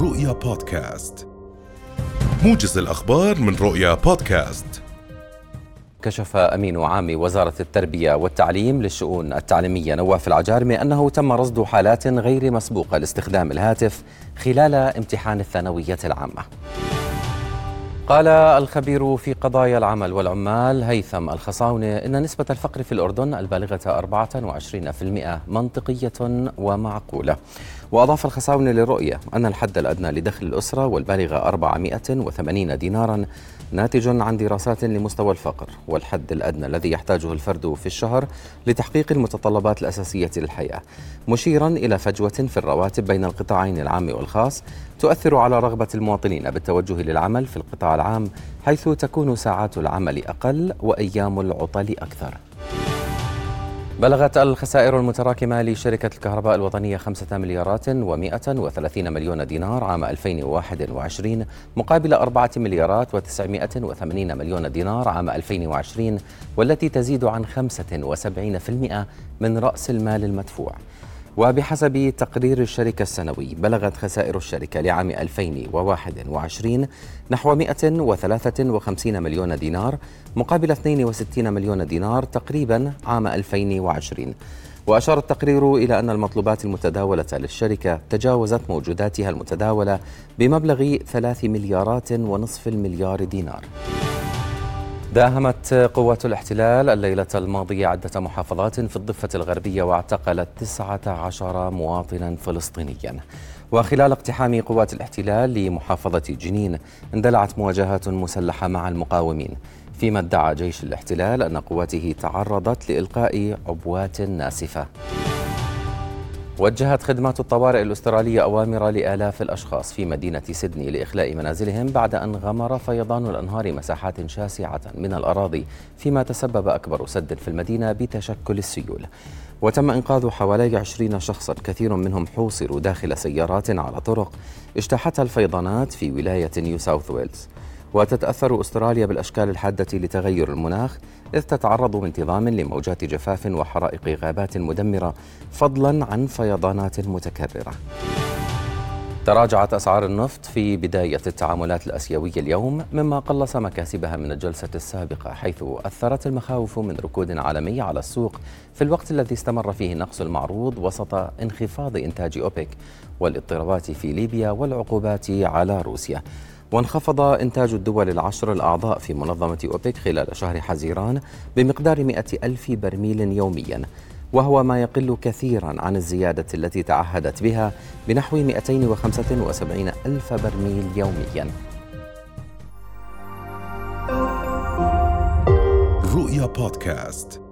رؤيا بودكاست. موجز الأخبار من رؤيا بودكاست. كشف أمين عام وزارة التربية والتعليم للشؤون التعليمية نواف العجارمي أنه تم رصد حالات غير مسبوقة لاستخدام الهاتف خلال امتحان الثانوية العامة. قال الخبير في قضايا العمل والعمال هيثم الخصاونة إن نسبة الفقر في الأردن البالغة 24% منطقية ومعقولة. وأضاف الخصاونة للرؤية أن الحد الأدنى لدخل الأسرة والبالغ 480 دينارا ناتج عن دراسات لمستوى الفقر والحد الأدنى الذي يحتاجه الفرد في الشهر لتحقيق المتطلبات الأساسية للحياة مشيرا إلى فجوة في الرواتب بين القطاعين العام والخاص تؤثر على رغبة المواطنين بالتوجه للعمل في القطاع العام حيث تكون ساعات العمل أقل وأيام العطل أكثر. بلغت الخسائر المتراكمة لشركة الكهرباء الوطنية خمسة مليارات ومائة وثلاثين مليون دينار عام 2021 مقابل أربعة مليارات وتسعمائة وثمانين مليون دينار عام 2020 والتي تزيد عن خمسة وسبعين في المئة من رأس المال المدفوع. وبحسب تقرير الشركة السنوي بلغت خسائر الشركة لعام 2021 نحو 153 مليون دينار مقابل 62 مليون دينار تقريبا عام 2020 وأشار التقرير إلى أن المطلوبات المتداولة للشركة تجاوزت موجوداتها المتداولة بمبلغ 3 مليارات ونصف المليار دينار. داهمت قوات الاحتلال الليلة الماضية عدة محافظات في الضفة الغربية واعتقلت 19 مواطنا فلسطينيا. وخلال اقتحام قوات الاحتلال لمحافظة جنين اندلعت مواجهات مسلحة مع المقاومين. فيما ادعى جيش الاحتلال أن قواته تعرضت لإلقاء عبوات ناسفة. وجهت خدمات الطوارئ الأسترالية أوامر لآلاف الأشخاص في مدينة سيدني لإخلاء منازلهم بعد أن غمر فيضان الأنهار مساحات شاسعة من الأراضي فيما تسبب أكبر سد في المدينة بتشكل السيول. وتم إنقاذ حوالي عشرين شخصا كثير منهم حوصروا داخل سيارات على طرق اجتاحتها الفيضانات في ولاية نيو ساوث ويلز. وتتأثر أستراليا بالأشكال الحادة لتغير المناخ إذ تتعرض بانتظام لموجات جفاف وحرائق غابات مدمرة فضلا عن فيضانات متكررة. تراجعت أسعار النفط في بداية التعاملات الأسيوية اليوم مما قلص مكاسبها من الجلسة السابقة حيث أثرت المخاوف من ركود عالمي على السوق في الوقت الذي استمر فيه النقص المعروض وسط انخفاض إنتاج أوبك والإضطرابات في ليبيا والعقوبات على روسيا. وانخفض إنتاج الدول العشر الأعضاء في منظمة أوبك خلال شهر حزيران بمقدار مئة ألف برميل يومياً وهو ما يقل كثيرا عن الزيادة التي تعهدت بها بنحو 275 ألف برميل يوميا. رؤيا بودكاست.